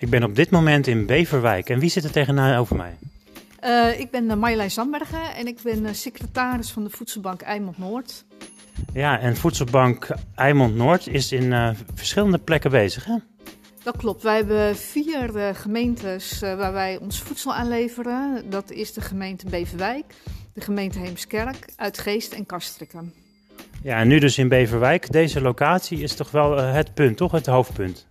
Ik ben op dit moment in Beverwijk. En wie zit er tegenover mij? Uh, ik ben uh, Marjolein Zandbergen en ik ben uh, secretaris van de Voedselbank Eimond Noord. Ja, en Voedselbank Eimond Noord is in verschillende plekken bezig, hè? Dat klopt. Wij hebben vier gemeentes waar wij ons voedsel aanleveren. Dat is de gemeente Beverwijk, de gemeente Heemskerk, Uitgeest en Kastrikum. Ja, en nu dus in Beverwijk. Deze locatie is toch wel het punt, toch? Het hoofdpunt.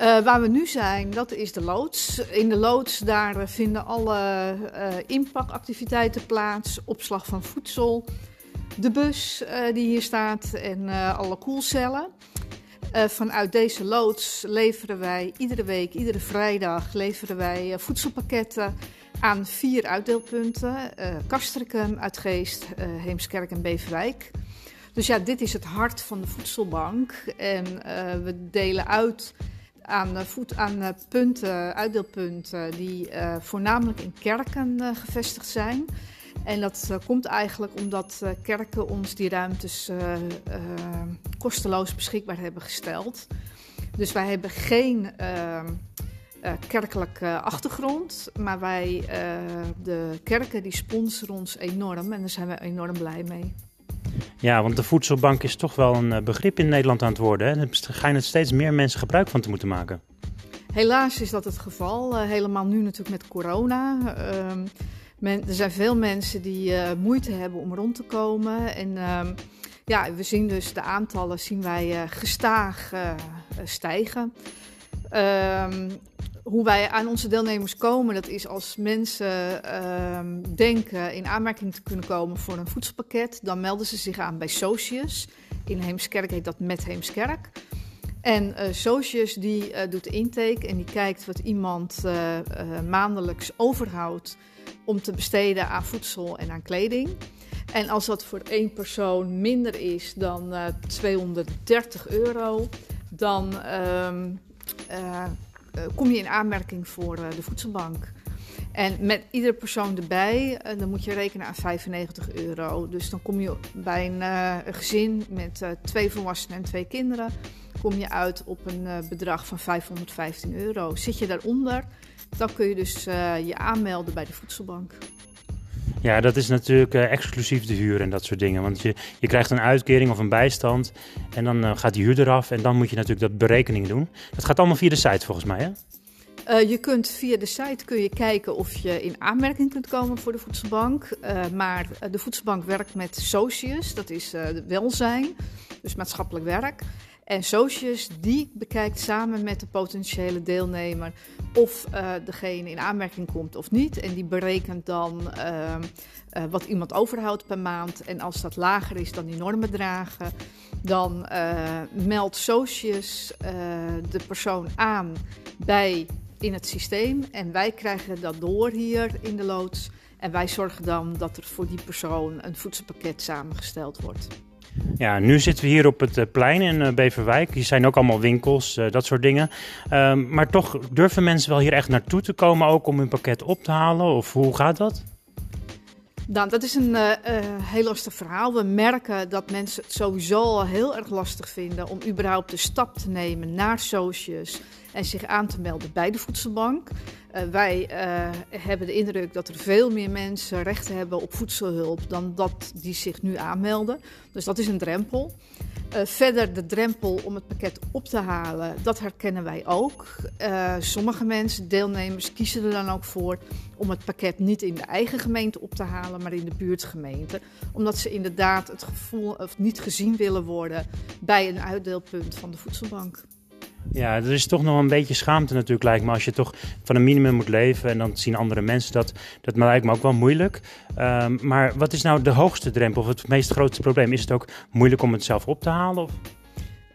Uh, waar we nu zijn, dat is de loods. In de loods daar vinden alle uh, inpakactiviteiten plaats, opslag van voedsel, de bus die hier staat en alle koelcellen. vanuit deze loods leveren wij iedere week, iedere vrijdag, leveren wij voedselpakketten aan vier uitdeelpunten. Kastrikum, Uitgeest, Heemskerk en Beverwijk. Dus ja, dit is het hart van de voedselbank. En we delen uit aan, eh, voet, aan eh, punten, uitdeelpunten die voornamelijk in kerken gevestigd zijn. En dat komt eigenlijk omdat kerken ons die ruimtes kosteloos beschikbaar hebben gesteld. Dus wij hebben geen ehm, kerkelijke achtergrond, maar wij, de kerken die sponsoren ons enorm en daar zijn we enorm blij mee. Ja, want de voedselbank is toch wel een eh, begrip in Nederland aan het worden. Hè? Er schijnen steeds meer mensen gebruik van te moeten maken. Helaas is dat het geval. Uh, helemaal nu natuurlijk met corona. Uh, men, er zijn veel mensen die uh, moeite hebben om rond te komen. En ehm, ja, we zien dus de aantallen zien wij gestaag stijgen. Ehm, hoe wij aan onze deelnemers komen, dat is als mensen uh, denken in aanmerking te kunnen komen voor een voedselpakket, dan melden ze zich aan bij Socius. In Heemskerk heet dat met Heemskerk. En uh, Socius die uh, doet intake en die kijkt wat iemand uh, maandelijks overhoudt om te besteden aan voedsel en aan kleding. En als dat voor één persoon minder is dan 230 euro, dan ehm, kom je in aanmerking voor uh, de voedselbank. En met iedere persoon erbij, uh, dan moet je rekenen aan 95 euro. Dus dan kom je bij een, een gezin met twee volwassenen en twee kinderen, kom je uit op een bedrag van 515 euro. Zit je daaronder, dan kun je dus je aanmelden bij de voedselbank. Ja, dat is natuurlijk uh, exclusief de huur en dat soort dingen. Want je, je krijgt een uitkering of een bijstand en dan uh, gaat die huur eraf en dan moet je natuurlijk dat berekening doen. Dat gaat allemaal via de site volgens mij, hè? Uh, je kunt via de site kun je kijken of je in aanmerking kunt komen voor de voedselbank. maar de voedselbank werkt met Socius, dat is welzijn, dus maatschappelijk werk. En Socius die bekijkt samen met de potentiële deelnemer of uh, degene in aanmerking komt of niet. En die berekent dan uh, uh, wat iemand overhoudt per maand. En als dat lager is dan die normenbedragen, dan meldt Socius de persoon aan bij in het systeem. En wij krijgen dat door hier in de loods. En wij zorgen dan dat er voor die persoon een voedselpakket samengesteld wordt. Ja, nu zitten we hier op het eh, plein in eh, Beverwijk. Hier zijn ook allemaal winkels, uh, dat soort dingen. Uh, maar toch durven mensen wel hier echt naartoe te komen ook om hun pakket op te halen? Of hoe gaat dat? Nou, dat is een heel lastig verhaal. We merken dat mensen het sowieso heel erg lastig vinden om überhaupt de stap te nemen naar Socius en zich aan te melden bij de voedselbank. Uh, wij uh, hebben de indruk dat er veel meer mensen recht hebben op voedselhulp dan dat die zich nu aanmelden. Dus dat is een drempel. Uh, verder de drempel om het pakket op te halen, dat herkennen wij ook. sommige mensen, deelnemers, kiezen er dan ook voor om het pakket niet in de eigen gemeente op te halen, maar in de buurtgemeente. Omdat ze inderdaad het gevoel of niet gezien willen worden bij een uitdeelpunt van de voedselbank. Ja, er is toch nog een beetje schaamte natuurlijk, lijkt me. Als je toch van een minimum moet leven en dan zien andere mensen dat. Dat lijkt me ook wel moeilijk. Um, maar wat is nou de hoogste drempel of het meest grootste probleem? Is het ook moeilijk om het zelf op te halen? Of?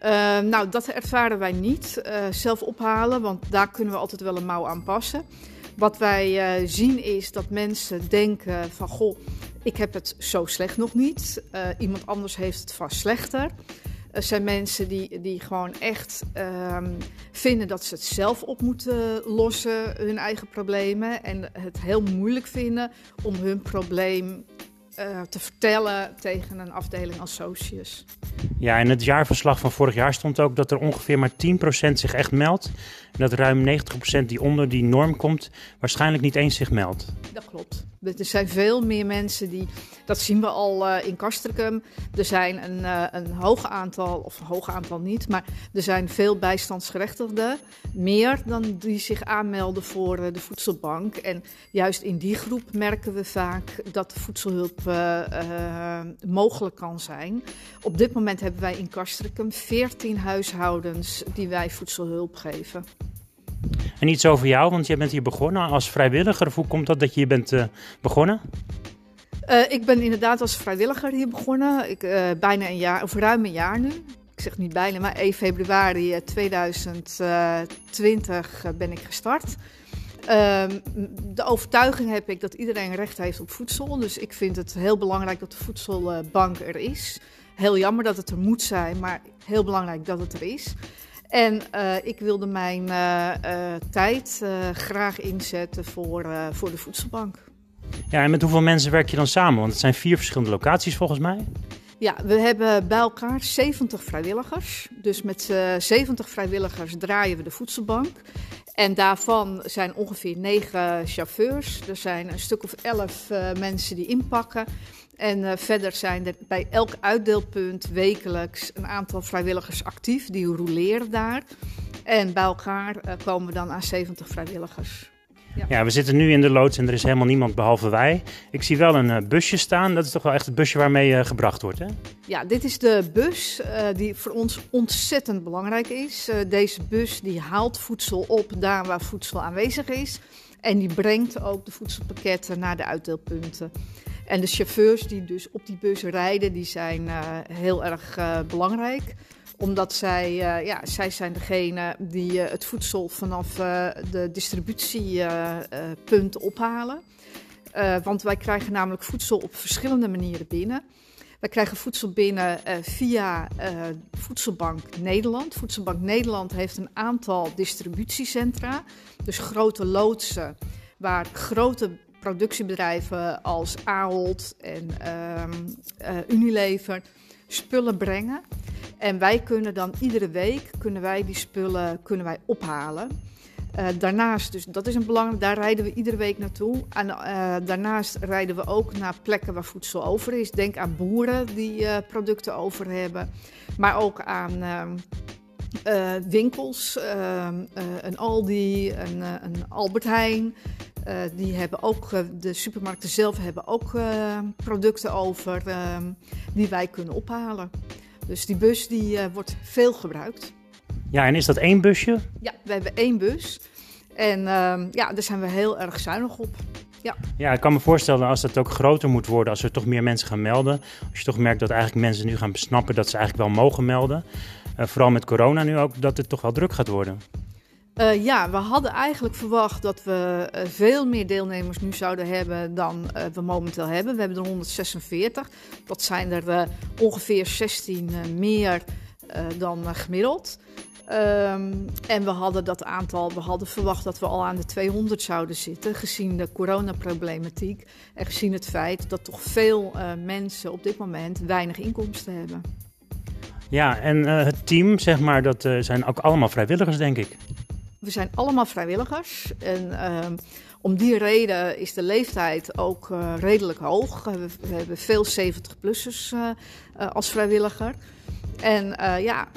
Uh, nou, dat ervaren wij niet. Uh, zelf ophalen, want daar kunnen we altijd wel een mouw aan passen. Wat wij uh, zien is dat mensen denken van... goh, ik heb het zo slecht nog niet. iemand anders heeft het vast slechter. Er zijn mensen die, die gewoon echt um, vinden dat ze het zelf op moeten lossen, hun eigen problemen. En het heel moeilijk vinden om hun probleem uh, te vertellen tegen een afdeling als Socius. Ja, in het jaarverslag van vorig jaar stond ook dat er ongeveer maar 10% zich echt meldt. En dat ruim 90% die onder die norm komt, waarschijnlijk niet eens zich meldt. Dat klopt. Er zijn veel meer mensen die, dat zien we al uh, in Castricum. Er zijn een, uh, een hoog aantal, of een hoog aantal niet, maar er zijn veel bijstandsgerechtigden. Meer dan die zich aanmelden voor uh, de voedselbank. En juist in die groep merken we vaak dat de voedselhulp mogelijk kan zijn. Op dit moment hebben wij in Castricum 14 huishoudens die wij voedselhulp geven. En iets over jou, want jij bent hier begonnen als vrijwilliger. Hoe komt dat dat je hier bent uh, begonnen? Uh, ik ben inderdaad als vrijwilliger hier begonnen. Ik, uh, bijna een jaar, of ruim een jaar nu. Ik zeg niet bijna, maar 1 februari 2020 ben ik gestart. Um, de overtuiging heb ik dat iedereen recht heeft op voedsel. Dus ik vind het heel belangrijk dat de voedselbank er is. Heel jammer dat het er moet zijn, maar heel belangrijk dat het er is. En uh, ik wilde mijn uh, uh, tijd graag inzetten voor, voor de voedselbank. Ja, en met hoeveel mensen werk je dan samen? Want het zijn vier verschillende locaties volgens mij. Ja, we hebben bij elkaar 70 vrijwilligers. Dus met 70 vrijwilligers draaien we de voedselbank. En daarvan zijn ongeveer negen chauffeurs. Er zijn een stuk of elf mensen die inpakken. En uh, verder zijn er bij elk uitdeelpunt wekelijks een aantal vrijwilligers actief. Die roleren daar. En bij elkaar uh, komen we dan aan 70 vrijwilligers. Ja. ja. we zitten nu in de loods en er is helemaal niemand behalve wij. Ik zie wel een uh, busje staan. Dat is toch wel echt het busje waarmee je gebracht wordt, hè? Ja, dit is de bus die voor ons ontzettend belangrijk is. deze bus die haalt voedsel op daar waar voedsel aanwezig is. En die brengt ook de voedselpakketten naar de uitdeelpunten. En de chauffeurs die dus op die bus rijden, die zijn heel erg belangrijk. Omdat zij, uh, ja, zij zijn degene die het voedsel vanaf de distributiepunten ophalen. want wij krijgen namelijk voedsel op verschillende manieren binnen. Wij krijgen voedsel binnen via Voedselbank Nederland. Voedselbank Nederland heeft een aantal distributiecentra, dus grote loodsen waar grote productiebedrijven als Ahold en uh, Unilever spullen brengen. En wij kunnen dan iedere week kunnen wij die spullen kunnen wij ophalen. Uh, daarnaast, dus dat is een belangrijk, daar rijden we iedere week naartoe. En uh, daarnaast rijden we ook naar plekken waar voedsel over is. Denk aan boeren die uh, producten over hebben, maar ook aan ehm, winkels, ehm, een Aldi, een, een Albert Heijn. Die hebben ook, de supermarkten zelf hebben ook producten over die wij kunnen ophalen. Dus die bus die wordt veel gebruikt. Ja, en is dat één busje? Ja, we hebben één bus. En ehm, ja, daar zijn we heel erg zuinig op. Ja. ja, ik kan me voorstellen als dat ook groter moet worden, als er toch meer mensen gaan melden. Als je toch merkt dat eigenlijk mensen nu gaan besnappen dat ze eigenlijk wel mogen melden. vooral met corona nu ook, dat het toch wel druk gaat worden. Uh, ja, we hadden eigenlijk verwacht dat we uh, veel meer deelnemers nu zouden hebben dan uh, we momenteel hebben. We hebben er 146. Dat zijn er ongeveer 16 meer dan gemiddeld. Um, en we hadden dat aantal, we hadden verwacht dat we al aan de 200 zouden zitten, gezien de coronaproblematiek en gezien het feit dat toch veel mensen op dit moment weinig inkomsten hebben. Ja, en het team, zeg maar, dat zijn ook allemaal vrijwilligers, denk ik. We zijn allemaal vrijwilligers. En uh, om die reden is de leeftijd ook uh, redelijk hoog. We, hebben veel 70-plussers uh, uh, als vrijwilliger. En ja,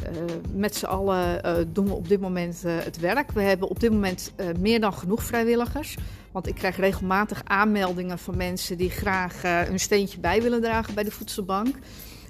met z'n allen doen we op dit moment het werk. We hebben op dit moment meer dan genoeg vrijwilligers. Want ik krijg regelmatig aanmeldingen van mensen die graag een steentje bij willen dragen bij de voedselbank.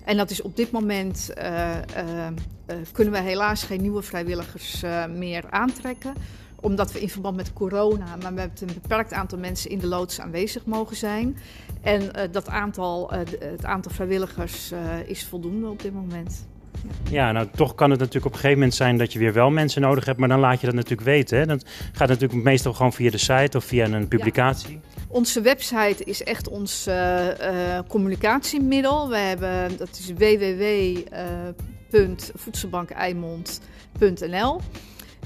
En dat is op dit moment uh, uh, uh, kunnen we helaas geen nieuwe vrijwilligers meer aantrekken. Omdat we in verband met corona, maar met een beperkt aantal mensen in de loods aanwezig mogen zijn. En dat aantal, het aantal vrijwilligers is voldoende op dit moment. Ja. ja, nou toch kan het natuurlijk op een gegeven moment zijn dat je weer wel mensen nodig hebt, maar dan laat je dat natuurlijk weten. Hè? Dat gaat natuurlijk meestal gewoon via de site of via een publicatie. Ja. Onze website is echt ons uh, uh, communicatiemiddel. We hebben, dat is www.voedselbankeimond.nl.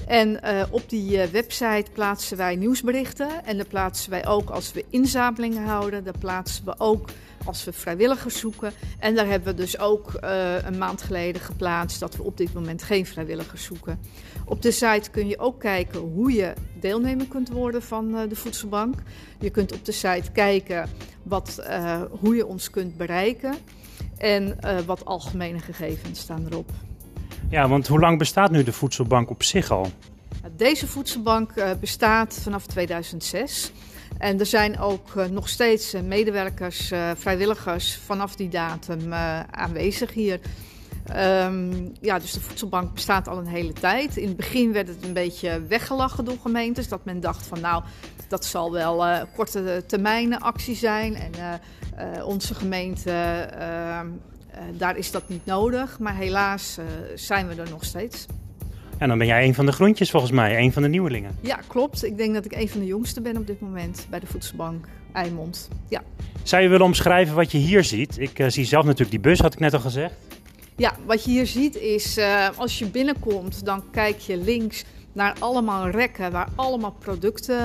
En uh, op die uh, website plaatsen wij nieuwsberichten. En dan plaatsen wij ook als we inzamelingen houden. Dan plaatsen we ook als we vrijwilligers zoeken. En daar hebben we dus ook uh, een maand geleden geplaatst dat we op dit moment geen vrijwilligers zoeken. Op de site kun je ook kijken hoe je deelnemer kunt worden van de voedselbank. Je kunt op de site kijken wat, hoe je ons kunt bereiken. En wat algemene gegevens staan erop. Ja, want hoe lang bestaat nu de voedselbank op zich al? Deze voedselbank uh, bestaat vanaf 2006. En er zijn ook uh, nog steeds uh, medewerkers, vrijwilligers vanaf die datum aanwezig hier. Um, ja, dus de voedselbank bestaat al een hele tijd. In het begin werd het een beetje weggelachen door gemeentes. Dat men dacht van nou, dat zal wel korte termijn actie zijn. En onze gemeente ehm, uh, daar is dat niet nodig, maar helaas uh, zijn we er nog steeds. En dan ben jij een van de groentjes volgens mij, een van de nieuwelingen. Ja, klopt. Ik denk dat ik een van de jongsten ben op dit moment bij de voedselbank Eimond. Ja. Zou je willen omschrijven wat je hier ziet? Ik uh, zie zelf natuurlijk die bus, had ik net al gezegd. Ja, wat je hier ziet is, als je binnenkomt, dan kijk je links naar allemaal rekken waar allemaal producten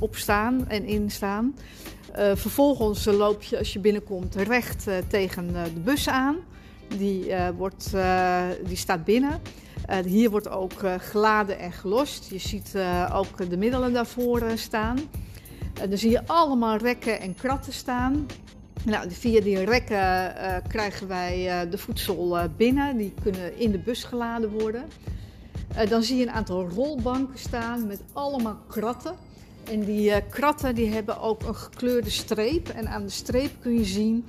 op staan en in staan. Uh, vervolgens loop je als je binnenkomt recht uh, tegen uh, de bus aan. Die, wordt, die staat binnen. hier wordt ook geladen en gelost. Je ziet ook de middelen daarvoor staan. dan zie je allemaal rekken en kratten staan. Nou, via die rekken krijgen wij de voedsel binnen. Die kunnen in de bus geladen worden. dan zie je een aantal rolbanken staan met allemaal kratten. En die uh, kratten die hebben ook een gekleurde streep. En aan de streep kun je zien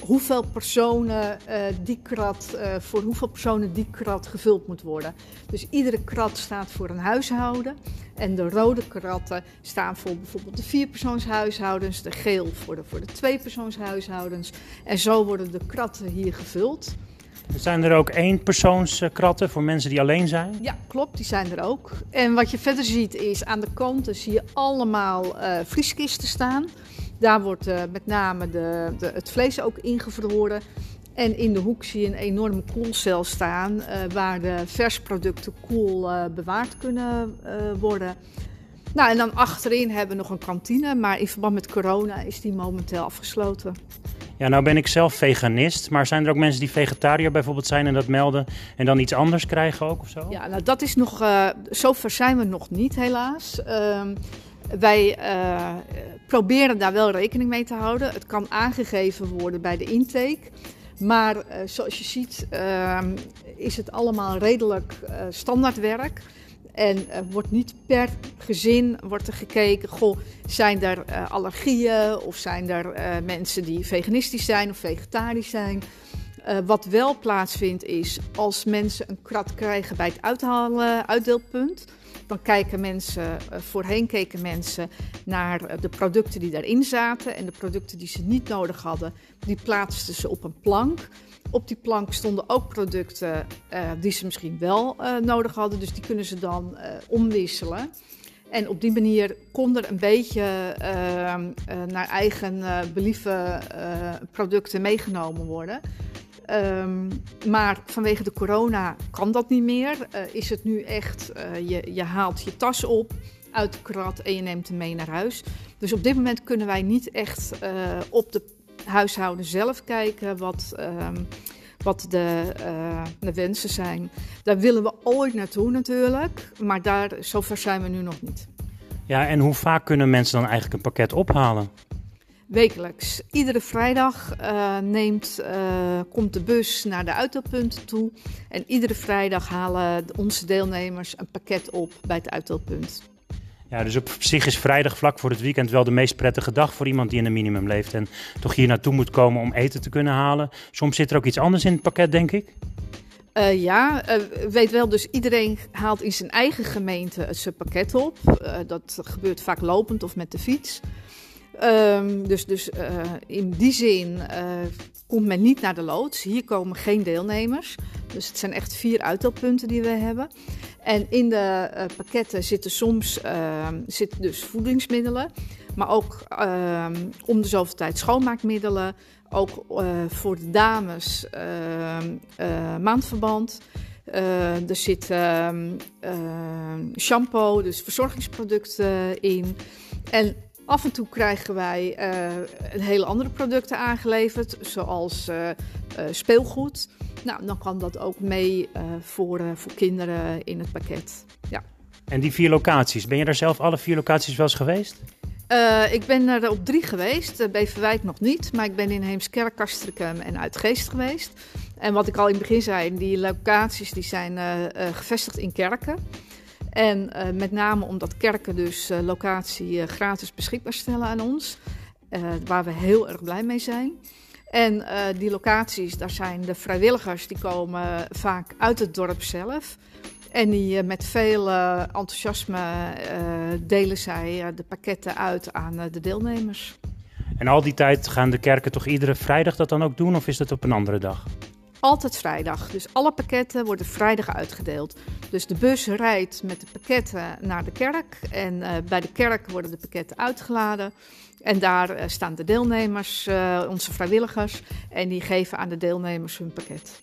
hoeveel personen uh, die krat, uh, voor hoeveel personen die krat gevuld moet worden. Dus iedere krat staat voor een huishouden. En de rode kratten staan voor bijvoorbeeld de vierpersoonshuishoudens, de geel voor de, voor de tweepersoonshuishoudens. En zo worden de kratten hier gevuld. Zijn er ook eenpersoonskratten voor mensen die alleen zijn? Ja, klopt, die zijn er ook. En wat je verder ziet is aan de kanten zie je allemaal uh, vrieskisten staan. Daar wordt uh, met name de, de, het vlees ook ingevroren. En in de hoek zie je een enorme koelcel staan uh, waar de versproducten koel bewaard kunnen worden. Nou, en dan achterin hebben we nog een kantine, maar in verband met corona is die momenteel afgesloten. Ja, nou ben ik zelf veganist, maar zijn er ook mensen die vegetariër bijvoorbeeld zijn en dat melden en dan iets anders krijgen ook of zo? Ja, nou dat is nog, uh, zover zijn we nog niet helaas. Uh, wij uh, proberen daar wel rekening mee te houden. Het kan aangegeven worden bij de intake. Maar uh, zoals je ziet ehm, is het allemaal redelijk standaardwerk. En uh, wordt niet per gezin wordt er gekeken, goh, zijn er uh, allergieën of zijn er uh, mensen die veganistisch zijn of vegetarisch zijn. Wat wel plaatsvindt is als mensen een krat krijgen bij het uithalen, uitdeelpunt. Dan kijken mensen, voorheen keken mensen naar de producten die daarin zaten. En de producten die ze niet nodig hadden, die plaatsten ze op een plank. Op die plank stonden ook producten uh, die ze misschien wel uh, nodig hadden. Dus die kunnen ze dan uh, omwisselen. En op die manier kon er een beetje naar eigen believen producten meegenomen worden. Um, maar vanwege de corona kan dat niet meer. is het nu echt, je, je haalt je tas op uit de krat en je neemt hem mee naar huis. Dus op dit moment kunnen wij niet echt op de huishouden zelf kijken wat, uh, wat de, de, wensen zijn. Daar willen we ooit naartoe natuurlijk, maar daar, zover zijn we nu nog niet. Ja, en hoe vaak kunnen mensen dan eigenlijk een pakket ophalen? Wekelijks. Iedere vrijdag uh, neemt, uh, komt de bus naar de uitdeelpunten toe. En iedere vrijdag halen onze deelnemers een pakket op bij het uitdeelpunt. Ja, dus op zich is vrijdag vlak voor het weekend wel de meest prettige dag voor iemand die in een minimum leeft en toch hier naartoe moet komen om eten te kunnen halen. Soms zit er ook iets anders in het pakket, denk ik. Uh, ja, uh, weet wel, dus iedereen haalt in zijn eigen gemeente zijn pakket op. Uh, dat gebeurt vaak lopend of met de fiets. Um, dus dus in die zin komt men niet naar de loods. Hier komen geen deelnemers. Dus het zijn echt vier uitdeelpunten die we hebben. En in de uh, pakketten zitten soms uh, zitten dus voedingsmiddelen, maar ook uh, om de zoveel tijd schoonmaakmiddelen. Ook voor de dames maandverband. er zit ehm, shampoo, dus verzorgingsproducten in. En af en toe krijgen wij een hele andere producten aangeleverd, zoals speelgoed. Nou, dan kan dat ook mee voor, voor kinderen in het pakket. Ja. En die vier locaties, ben je daar zelf alle vier locaties wel eens geweest? Uh, ik ben er op drie geweest, Beverwijk nog niet, maar ik ben in Heemskerk, Kastrikum en Uitgeest geweest. En wat ik al in het begin zei, die locaties die zijn uh, gevestigd in kerken. En met name omdat kerken dus locatie gratis beschikbaar stellen aan ons, waar we heel erg blij mee zijn. En die locaties, daar zijn de vrijwilligers, die komen vaak uit het dorp zelf. En die eh, met veel eh, enthousiasme eh, delen zij de pakketten uit aan de deelnemers. En al die tijd gaan de kerken toch iedere vrijdag dat dan ook doen of is dat op een andere dag? Altijd vrijdag. Dus alle pakketten worden vrijdag uitgedeeld. Dus de bus rijdt met de pakketten naar de kerk. En bij de kerk worden de pakketten uitgeladen. En daar staan de deelnemers, onze vrijwilligers. En die geven aan de deelnemers hun pakket.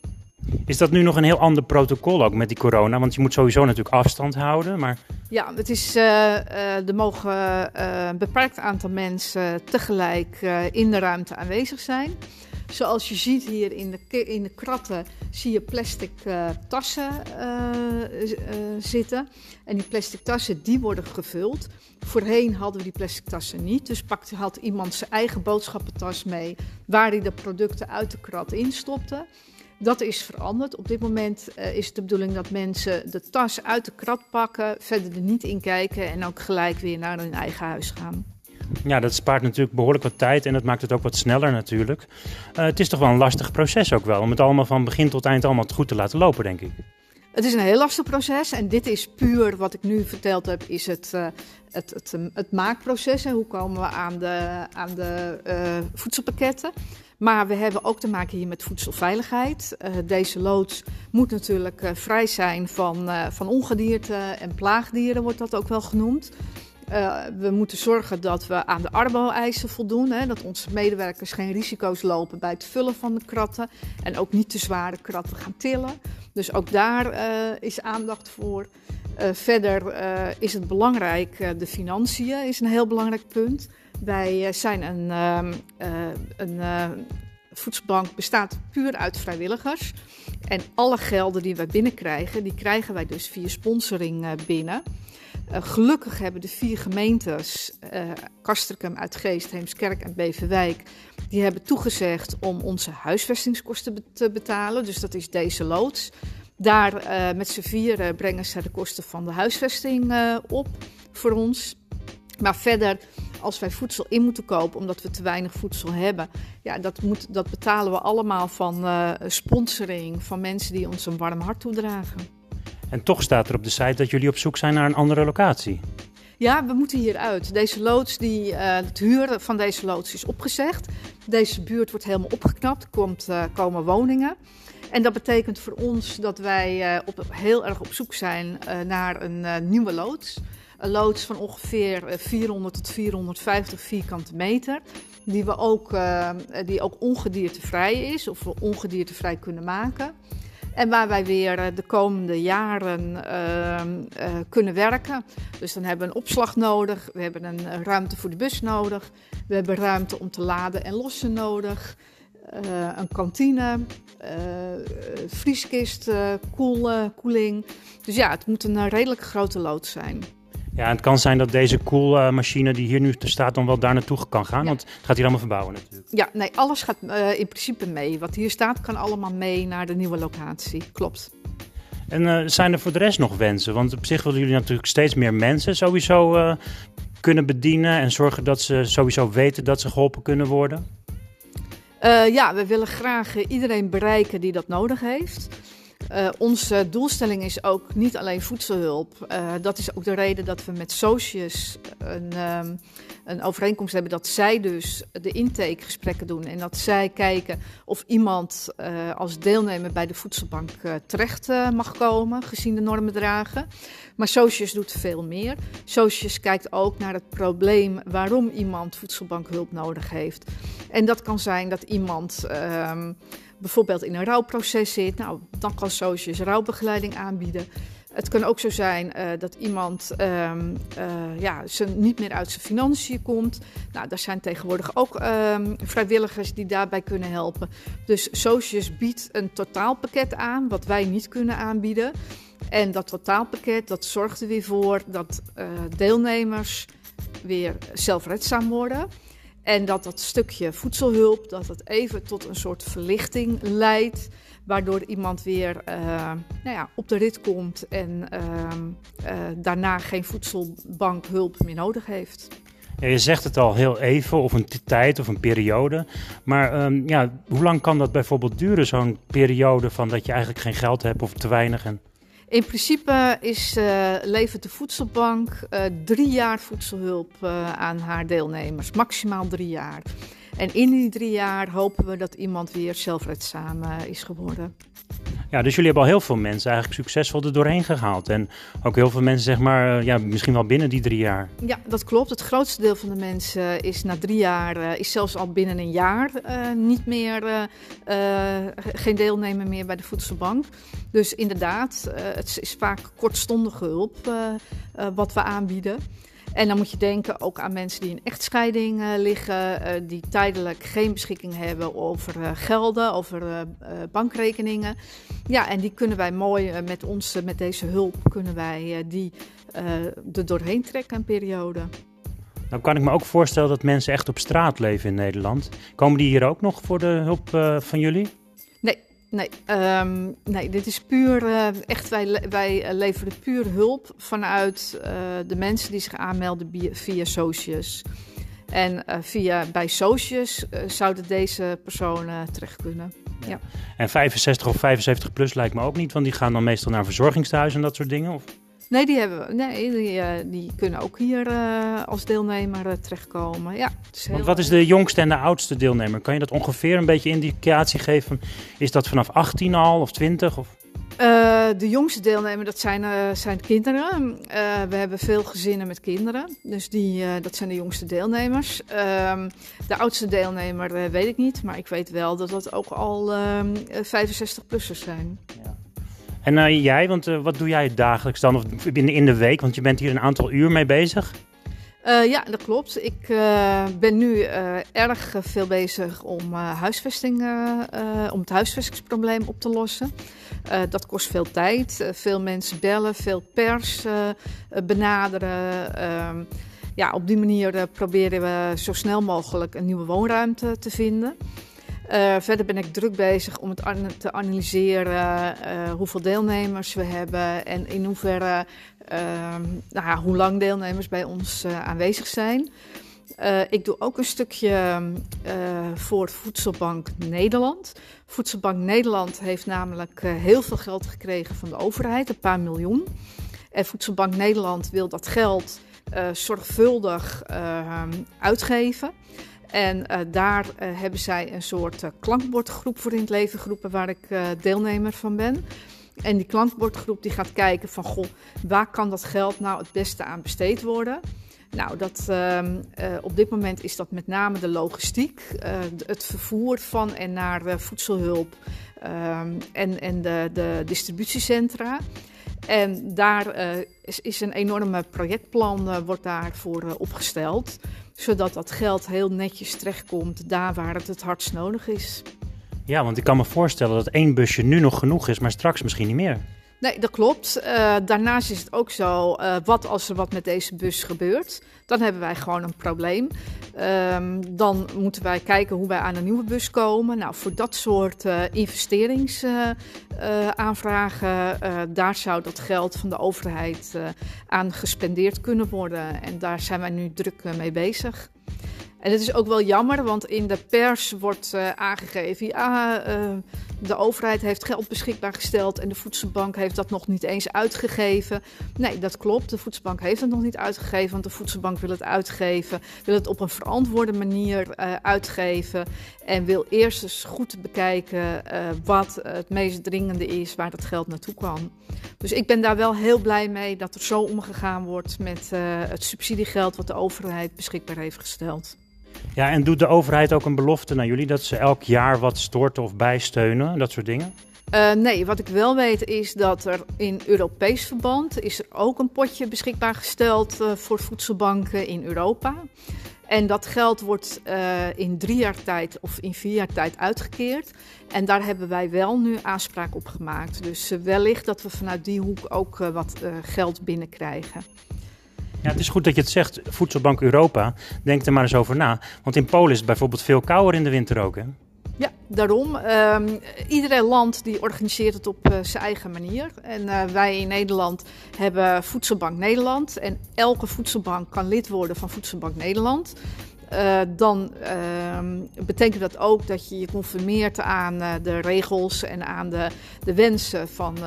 Is dat nu nog een heel ander protocol ook met die corona? Want je moet sowieso natuurlijk afstand houden. Maar... Ja, het is, uh, er mogen een beperkt aantal mensen tegelijk in de ruimte aanwezig zijn. Zoals je ziet hier in de, in de kratten zie je plastic tassen zitten. En die plastic tassen die worden gevuld. Voorheen hadden we die plastic tassen niet. Dus pakte, had iemand zijn eigen boodschappentas mee waar hij de producten uit de krat instopte. Dat is veranderd. Op dit moment is het de bedoeling dat mensen de tas uit de krat pakken, verder er niet in kijken en ook gelijk weer naar hun eigen huis gaan. Ja, dat spaart natuurlijk behoorlijk wat tijd en dat maakt het ook wat sneller natuurlijk. Uh, het is toch wel een lastig proces ook wel, om het allemaal van begin tot eind allemaal goed te laten lopen, denk ik. Het is een heel lastig proces en dit is puur wat ik nu verteld heb, is het, uh, het, het, het, maakproces. Hoe komen we aan de, aan de uh, voedselpakketten? Maar we hebben ook te maken hier met voedselveiligheid. Deze loods moet natuurlijk vrij zijn van, van ongedierte en plaagdieren, wordt dat ook wel genoemd. We moeten zorgen dat we aan de arbo-eisen voldoen. Hè, dat onze medewerkers geen risico's lopen bij het vullen van de kratten. En ook niet te zware kratten gaan tillen. Dus ook daar is aandacht voor. verder is het belangrijk, de financiën is een heel belangrijk punt. Wij eh, zijn een, uh, een voedselbank bestaat puur uit vrijwilligers. En alle gelden die wij binnenkrijgen, die krijgen wij dus via sponsoring binnen. gelukkig hebben de vier gemeentes, Kastrikum, Uitgeest, Heemskerk en Beverwijk, die hebben toegezegd om onze huisvestingskosten te betalen. Dus dat is deze loods. Daar met z'n vieren brengen ze de kosten van de huisvesting op voor ons. Maar verder als wij voedsel in moeten kopen omdat we te weinig voedsel hebben, ja, dat, moet, dat betalen we allemaal van uh, sponsoring, van mensen die ons een warm hart toedragen. En toch staat er op de site dat jullie op zoek zijn naar een andere locatie. Ja, we moeten hieruit. Deze loods, die, uh, het huren van deze loods is opgezegd. Deze buurt wordt helemaal opgeknapt, er komt, uh, komen woningen. En dat betekent voor ons dat wij uh, op, heel erg op zoek zijn naar een nieuwe loods. Een loods van ongeveer 400 eh, tot 450 vierkante meter. Die, we ook, uh, die ook ongediertevrij is, of we ongediertevrij kunnen maken. En waar wij weer eh, de komende jaren kunnen werken. Dus dan hebben we een opslag nodig, we hebben een ruimte voor de bus nodig, we hebben ruimte om te laden en lossen nodig. een kantine, vrieskist, koel, koeling. Dus ja, het moet een redelijk grote loods zijn. Ja, het kan zijn dat deze koelmachine die hier nu staat dan wel daar naartoe kan gaan. Want het gaat hier allemaal verbouwen natuurlijk. Ja, nee, alles gaat uh, in principe mee. Wat hier staat kan allemaal mee naar de nieuwe locatie. Klopt. En uh, zijn er voor de rest nog wensen? Want op zich willen jullie natuurlijk steeds meer mensen sowieso uh, kunnen bedienen. En zorgen dat ze sowieso weten dat ze geholpen kunnen worden. ja, we willen graag iedereen bereiken die dat nodig heeft. Uh, onze doelstelling is ook niet alleen voedselhulp. Uh, dat is ook de reden dat we met Socius een, um, een overeenkomst hebben dat zij dus de intakegesprekken doen. En dat zij kijken of iemand als deelnemer bij de voedselbank terecht mag komen, gezien de normen dragen. Maar Socius doet veel meer. Socius kijkt ook naar het probleem waarom iemand voedselbankhulp nodig heeft. En dat kan zijn dat iemand ehm, bijvoorbeeld in een rouwproces zit. Nou, dan kan Socius rouwbegeleiding aanbieden. Het kan ook zo zijn uh, dat iemand um, uh, ja, ze niet meer uit zijn financiën komt. Nou, daar zijn tegenwoordig ook um, vrijwilligers die daarbij kunnen helpen. Dus Socius biedt een totaalpakket aan, wat wij niet kunnen aanbieden. En dat totaalpakket dat zorgt er weer voor dat uh, deelnemers weer zelfredzaam worden. En dat dat stukje voedselhulp, dat het even tot een soort verlichting leidt. Waardoor iemand weer uh, nou ja, op de rit komt en uh, uh, daarna geen voedselbankhulp meer nodig heeft. Ja, je zegt het al heel even, of een tijd of een periode. Maar um, ja, hoe lang kan dat bijvoorbeeld duren, zo'n periode van dat je eigenlijk geen geld hebt of te weinig? En... In principe is, uh, levert de voedselbank uh, drie jaar voedselhulp uh, aan haar deelnemers, maximaal drie jaar. En in die drie jaar hopen we dat iemand weer zelfredzaam is geworden. Ja, dus jullie hebben al heel veel mensen eigenlijk succesvol er doorheen gehaald. En ook heel veel mensen, zeg maar, ja, misschien wel binnen die drie jaar. Ja, dat klopt. Het grootste deel van de mensen is na drie jaar, is zelfs al binnen een jaar uh, niet meer, uh, geen deelnemer meer bij de voedselbank. Dus inderdaad, het is vaak kortstondige hulp wat we aanbieden. En dan moet je denken ook aan mensen die in echtscheiding uh, liggen, uh, die tijdelijk geen beschikking hebben over uh, gelden, over bankrekeningen. Ja, en die kunnen wij mooi met ons, met deze hulp, kunnen wij die er doorheen trekken een periode. Nou kan ik me ook voorstellen dat mensen echt op straat leven in Nederland. Komen die hier ook nog voor de hulp van jullie? Nee, um, nee, dit is puur, uh, echt, wij, wij leveren puur hulp vanuit uh, de mensen die zich aanmelden via Socius. En uh, via, bij Socius zouden deze personen terecht kunnen. Ja. En 65 of 75 plus lijkt me ook niet, want die gaan dan meestal naar verzorgingshuizen en dat soort dingen? Of? Nee, die, hebben we, nee die, uh, die kunnen ook hier uh, als deelnemer uh, terechtkomen. Ja, Want wat is de jongste en de oudste deelnemer? Kan je dat ongeveer een beetje indicatie geven? Is dat vanaf 18 al of 20? Of? de jongste deelnemer, dat zijn, zijn kinderen. we hebben veel gezinnen met kinderen. Dus die, dat zijn de jongste deelnemers. Ehm, de oudste deelnemer weet ik niet. Maar ik weet wel dat dat ook al 65-plussers zijn. Ja. En uh, jij, want uh, wat doe jij dagelijks dan of binnen in de week? Want je bent hier een aantal uur mee bezig. Uh, ja, dat klopt. Ik ben nu erg veel bezig om, huisvesting, om het huisvestingsprobleem op te lossen. dat kost veel tijd. veel mensen bellen, veel pers benaderen. Ehm, ja, op die manier proberen we zo snel mogelijk een nieuwe woonruimte te vinden. Uh, verder ben ik druk bezig om het te analyseren uh, hoeveel deelnemers we hebben en in hoeverre, uh, nou ja, hoe lang deelnemers bij ons eh, aanwezig zijn. ik doe ook een stukje voor Voedselbank Nederland. Voedselbank Nederland heeft namelijk heel veel geld gekregen van de overheid, een paar miljoen. En Voedselbank Nederland wil dat geld zorgvuldig uitgeven. En uh, daar uh, hebben zij een soort uh, klankbordgroep voor in het leven geroepen, waar ik deelnemer van ben. En die klankbordgroep die gaat kijken van, goh, waar kan dat geld nou het beste aan besteed worden? Nou, dat, ehm, op dit moment is dat met name de logistiek, het vervoer van en naar voedselhulp ehm, en, en de, de distributiecentra. En daar is, is, een enorme projectplan wordt daarvoor opgesteld zodat dat geld heel netjes terechtkomt daar waar het het hardst nodig is. Ja, want ik kan me voorstellen dat één busje nu nog genoeg is, maar straks misschien niet meer. Nee, dat klopt. Uh, daarnaast is het ook zo, uh, wat als er wat met deze bus gebeurt? Dan hebben wij gewoon een probleem. Um, dan moeten wij kijken hoe wij aan een nieuwe bus komen. Nou, voor dat soort uh, investeringsaanvragen, daar zou dat geld van de overheid aan gespendeerd kunnen worden. En daar zijn wij nu druk mee bezig. En het is ook wel jammer, want in de pers wordt uh, aangegeven: ja, uh, de overheid heeft geld beschikbaar gesteld en de voedselbank heeft dat nog niet eens uitgegeven. Nee, dat klopt. De voedselbank heeft het nog niet uitgegeven, want de voedselbank wil het uitgeven, wil het op een verantwoorde manier uh, uitgeven en wil eerst eens goed bekijken wat het meest dringende is waar dat geld naartoe kan. Dus ik ben daar wel heel blij mee dat er zo omgegaan wordt met het subsidiegeld wat de overheid beschikbaar heeft gesteld. Ja, en doet de overheid ook een belofte naar jullie dat ze elk jaar wat storten of bijsteunen, dat soort dingen? Uh, nee, wat ik wel weet is dat er in Europees verband is er ook een potje beschikbaar gesteld uh, voor voedselbanken in Europa. En dat geld wordt uh, in drie jaar tijd of in vier jaar tijd uitgekeerd. En daar hebben wij wel nu aanspraak op gemaakt. Dus wellicht dat we vanuit die hoek ook wat geld binnenkrijgen. Ja, het is goed dat je het zegt, Voedselbank Europa. Denk er maar eens over na. Want in Polen is het bijvoorbeeld veel kouder in de winter ook, hè? Ja, daarom. Um, ieder land die organiseert het op uh, zijn eigen manier. En uh, wij in Nederland hebben Voedselbank Nederland. En elke voedselbank kan lid worden van Voedselbank Nederland. Uh, dan betekent dat ook dat je je conformeert aan de regels en aan de, de wensen van,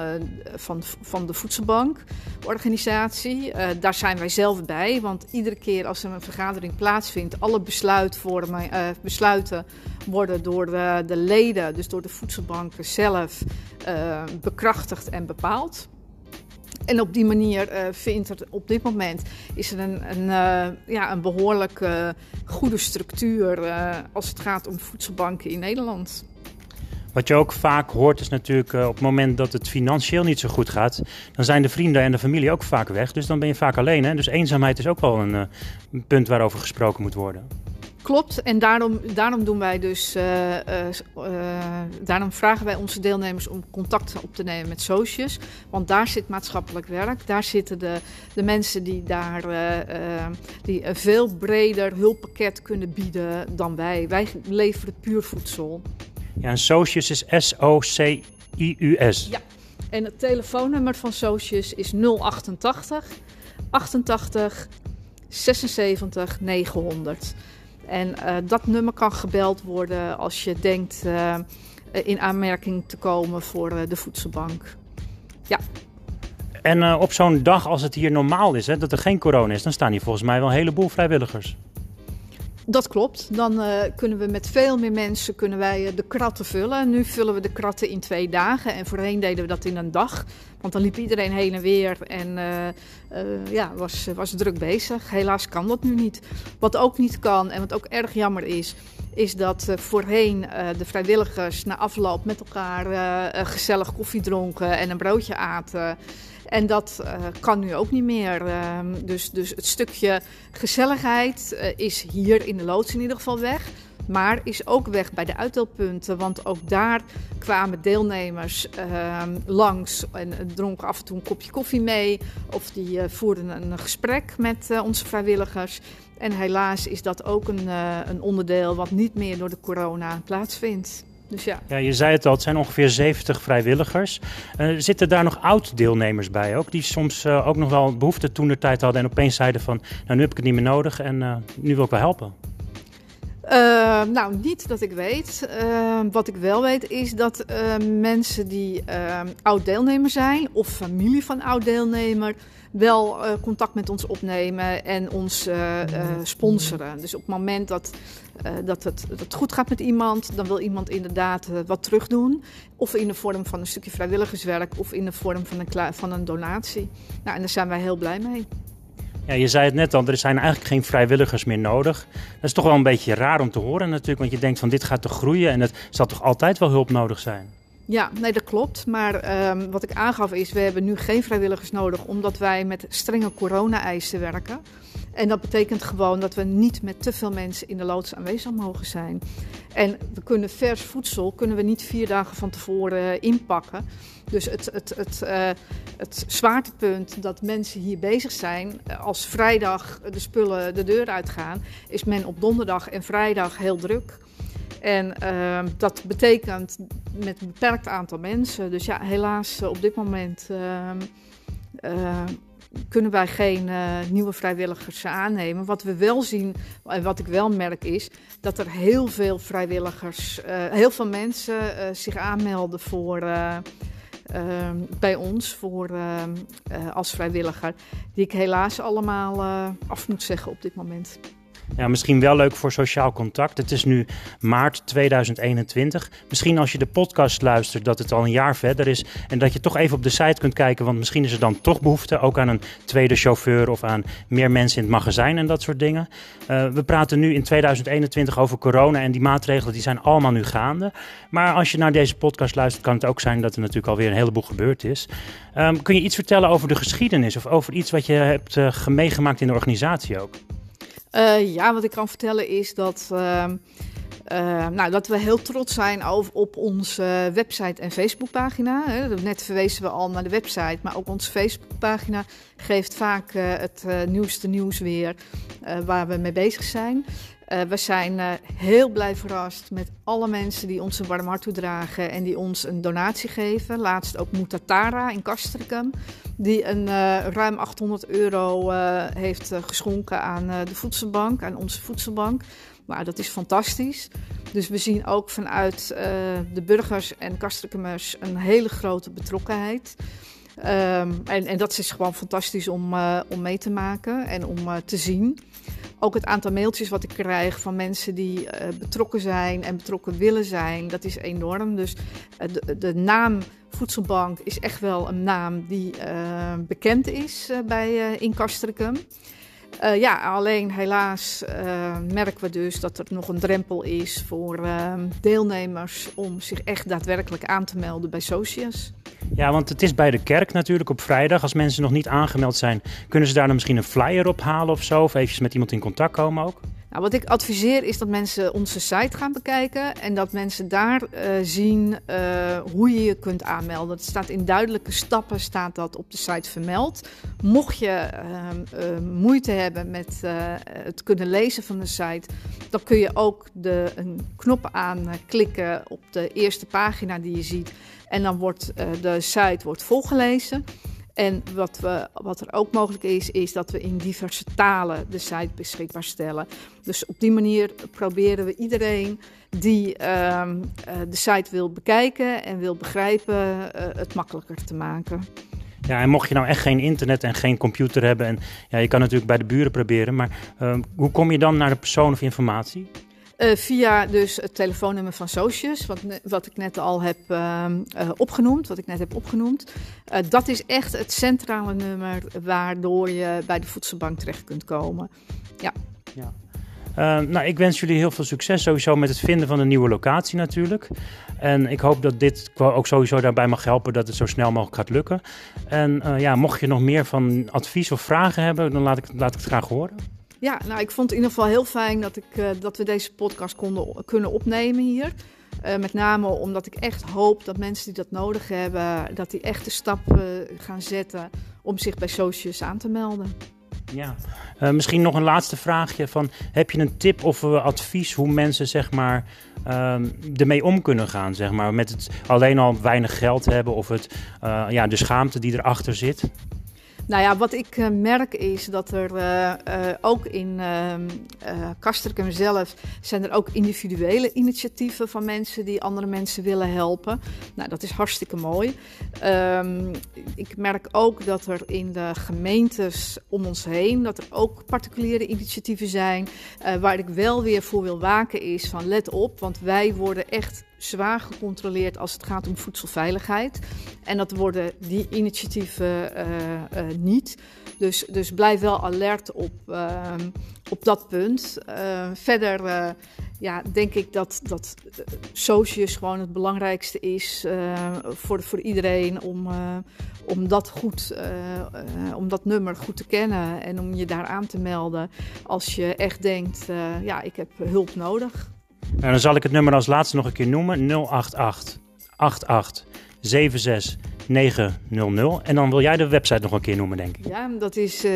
van, van de voedselbankorganisatie. daar zijn wij zelf bij, want iedere keer als er een vergadering plaatsvindt, alle besluitvormen, besluiten worden door de, de, leden, dus door de voedselbanken zelf, bekrachtigd en bepaald. En op die manier uh, vindt er op dit moment is er een, een, uh, ja, een behoorlijk goede structuur als het gaat om voedselbanken in Nederland. Wat je ook vaak hoort is natuurlijk op het moment dat het financieel niet zo goed gaat, dan zijn de vrienden en de familie ook vaak weg. Dus dan ben je vaak alleen. Hè? Dus eenzaamheid is ook wel een punt waarover gesproken moet worden. Klopt, en daarom, daarom doen wij dus, uh, uh, uh, daarom vragen wij onze deelnemers om contact op te nemen met socius. Want daar zit maatschappelijk werk, daar zitten de, de mensen die daar die een veel breder hulppakket kunnen bieden dan wij. Wij leveren puur voedsel. Ja, en socius is S-O-C-I-U-S. Ja, en het telefoonnummer van socius is 088 88 76 900. En uh, dat nummer kan gebeld worden als je denkt uh, in aanmerking te komen voor de voedselbank. Ja. En op zo'n dag als het hier normaal is, hè, dat er geen corona is, dan staan hier volgens mij wel een heleboel vrijwilligers. Dat klopt. Dan uh, kunnen we met veel meer mensen kunnen wij, uh, de kratten vullen. Nu vullen we de kratten in twee dagen. En voorheen deden we dat in een dag. Want dan liep iedereen heen en weer en uh, ja, was, was druk bezig. Helaas kan dat nu niet. Wat ook niet kan en wat ook erg jammer is, is dat voorheen de vrijwilligers na afloop met elkaar gezellig koffie dronken en een broodje aten. En dat uh, kan nu ook niet meer. Uh, dus, dus het stukje gezelligheid uh, is hier in de loods in ieder geval weg. Maar is ook weg bij de uitdeelpunten. Want ook daar kwamen deelnemers ehm, langs en dronken af en toe een kopje koffie mee. Of die voerden een gesprek met onze vrijwilligers. En helaas is dat ook een, een onderdeel wat niet meer door de corona plaatsvindt. Dus ja. je zei het al, het zijn ongeveer 70 vrijwilligers. Uh, zitten daar nog oud-deelnemers bij ook? Die soms uh, ook nog wel behoefte toen de tijd hadden en opeens zeiden van... nou, nu heb ik het niet meer nodig en uh, nu wil ik wel helpen. Nou, niet dat ik weet. wat ik wel weet is dat mensen die oud-deelnemer zijn... of familie van oud-deelnemer wel uh, contact met ons opnemen en ons uh, uh, sponsoren. Dus op het moment dat, dat, het, dat goed gaat met iemand, dan wil iemand inderdaad wat terugdoen. Of in de vorm van een stukje vrijwilligerswerk of in de vorm van een, van een donatie. Nou, en daar zijn wij heel blij mee. Ja, je zei het net al, er zijn eigenlijk geen vrijwilligers meer nodig. Dat is toch wel een beetje raar om te horen natuurlijk, want je denkt van dit gaat toch groeien en het zal toch altijd wel hulp nodig zijn? Ja, nee, dat klopt. Maar um, wat ik aangaf is, we hebben nu geen vrijwilligers nodig omdat wij met strenge corona-eisen werken. En dat betekent gewoon dat we niet met te veel mensen in de loods aanwezig mogen zijn. En we kunnen vers voedsel kunnen we niet vier dagen van tevoren inpakken. Dus het, het, het, uh, het zwaartepunt dat mensen hier bezig zijn, eh, als vrijdag de spullen de deur uitgaan, is men op donderdag en vrijdag heel druk. En uh, dat betekent met een beperkt aantal mensen. Dus ja, helaas op dit moment uh, kunnen wij geen uh, nieuwe vrijwilligers aannemen. Wat we wel zien en wat ik wel merk is dat er heel veel vrijwilligers, heel veel mensen zich aanmelden voor. Ehm, bij ons voor, als vrijwilliger, die ik helaas allemaal af moet zeggen op dit moment. Ja, misschien wel leuk voor sociaal contact. Het is nu maart 2021. Misschien als je de podcast luistert dat het al een jaar verder is en dat je toch even op de site kunt kijken, want misschien is er dan toch behoefte ook aan een tweede chauffeur of aan meer mensen in het magazijn en dat soort dingen. Uh, we praten nu in 2021 over corona en die maatregelen die zijn allemaal nu gaande. Maar als je naar deze podcast luistert, kan het ook zijn dat er natuurlijk alweer een heleboel gebeurd is. Um, kun je iets vertellen over de geschiedenis of over iets wat je hebt uh, meegemaakt in de organisatie ook? Uh, ja, wat ik kan vertellen is dat, uh, uh, nou, dat we heel trots zijn over, op onze website en Facebookpagina. Net verwezen we al naar de website, maar ook onze Facebookpagina geeft vaak het nieuwste nieuws weer waar we mee bezig zijn. Uh, we zijn uh, heel blij verrast met alle mensen die ons een warm hart toedragen en die ons een donatie geven. Laatst ook Mutatara in Castricum, die een uh, ruim 800 euro heeft geschonken aan de voedselbank, aan onze voedselbank. Maar dat is fantastisch. Dus we zien ook vanuit de burgers en Castricumers een hele grote betrokkenheid. Um, en, en, dat is gewoon fantastisch om, om mee te maken en om te zien. Ook het aantal mailtjes wat ik krijg van mensen die uh, betrokken zijn en betrokken willen zijn, dat is enorm. Dus uh, de, naam Voedselbank is echt wel een naam die uh, bekend is bij in Castricum. ja, alleen helaas merken we dus dat er nog een drempel is voor deelnemers om zich echt daadwerkelijk aan te melden bij Socius. Ja, want het is bij de kerk natuurlijk op vrijdag. Als mensen nog niet aangemeld zijn, kunnen ze daar dan misschien een flyer op halen of zo? Of eventjes met iemand in contact komen ook? Nou, wat ik adviseer is dat mensen onze site gaan bekijken en dat mensen daar uh, zien uh, hoe je je kunt aanmelden. Het staat in duidelijke stappen staat dat op de site vermeld. Mocht je uh, moeite hebben met het kunnen lezen van de site, dan kun je ook de, een knop aanklikken op de eerste pagina die je ziet. En dan wordt de site wordt volgelezen. En wat, we, wat er ook mogelijk is, is dat we in diverse talen de site beschikbaar stellen. Dus op die manier proberen we iedereen die uh, de site wil bekijken en wil begrijpen, uh, het makkelijker te maken. Ja, en mocht je nou echt geen internet en geen computer hebben, en ja, je kan natuurlijk bij de buren proberen, maar uh, hoe kom je dan naar de persoon of informatie? Uh, via dus het telefoonnummer van Socius, wat, wat ik net al heb uh, uh, opgenoemd, wat ik net heb opgenoemd. dat is echt het centrale nummer waardoor je bij de voedselbank terecht kunt komen. Ja. ja. nou, ik wens jullie heel veel succes sowieso met het vinden van een nieuwe locatie natuurlijk. En ik hoop dat dit ook sowieso daarbij mag helpen dat het zo snel mogelijk gaat lukken. En ja, mocht je nog meer van advies of vragen hebben, dan laat ik, laat ik het graag horen. Ja, nou, ik vond het in ieder geval heel fijn dat, ik, uh, dat we deze podcast konden kunnen opnemen hier. Uh, met name omdat ik echt hoop dat mensen die dat nodig hebben, dat die echt de stap uh, gaan zetten om zich bij Socius aan te melden. Ja, misschien nog een laatste vraagje van, heb je een tip of advies hoe mensen zeg maar uh, ermee om kunnen gaan, zeg maar, met het alleen al weinig geld hebben of het, ja, de schaamte die erachter zit? Nou ja, wat ik uh, merk is dat er uh, uh, ook in Kastrikum zelf zijn er ook individuele initiatieven van mensen die andere mensen willen helpen. Nou, dat is hartstikke mooi. Um, ik merk ook dat er in de gemeentes om ons heen, dat er ook particuliere initiatieven zijn. waar ik wel weer voor wil waken is van let op, want wij worden echt zwaar gecontroleerd als het gaat om voedselveiligheid. En dat worden die initiatieven uh, uh, niet. Dus, dus blijf wel alert op, uh, op dat punt. verder ja, denk ik dat, dat Socius gewoon het belangrijkste is voor, voor iedereen om, om dat goed, om dat nummer goed te kennen en om je daar aan te melden als je echt denkt, ja, ik heb hulp nodig. Nou, dan zal ik het nummer als laatste nog een keer noemen: 088 88 76 900. En dan wil jij de website nog een keer noemen, denk ik. Ja, dat is uh.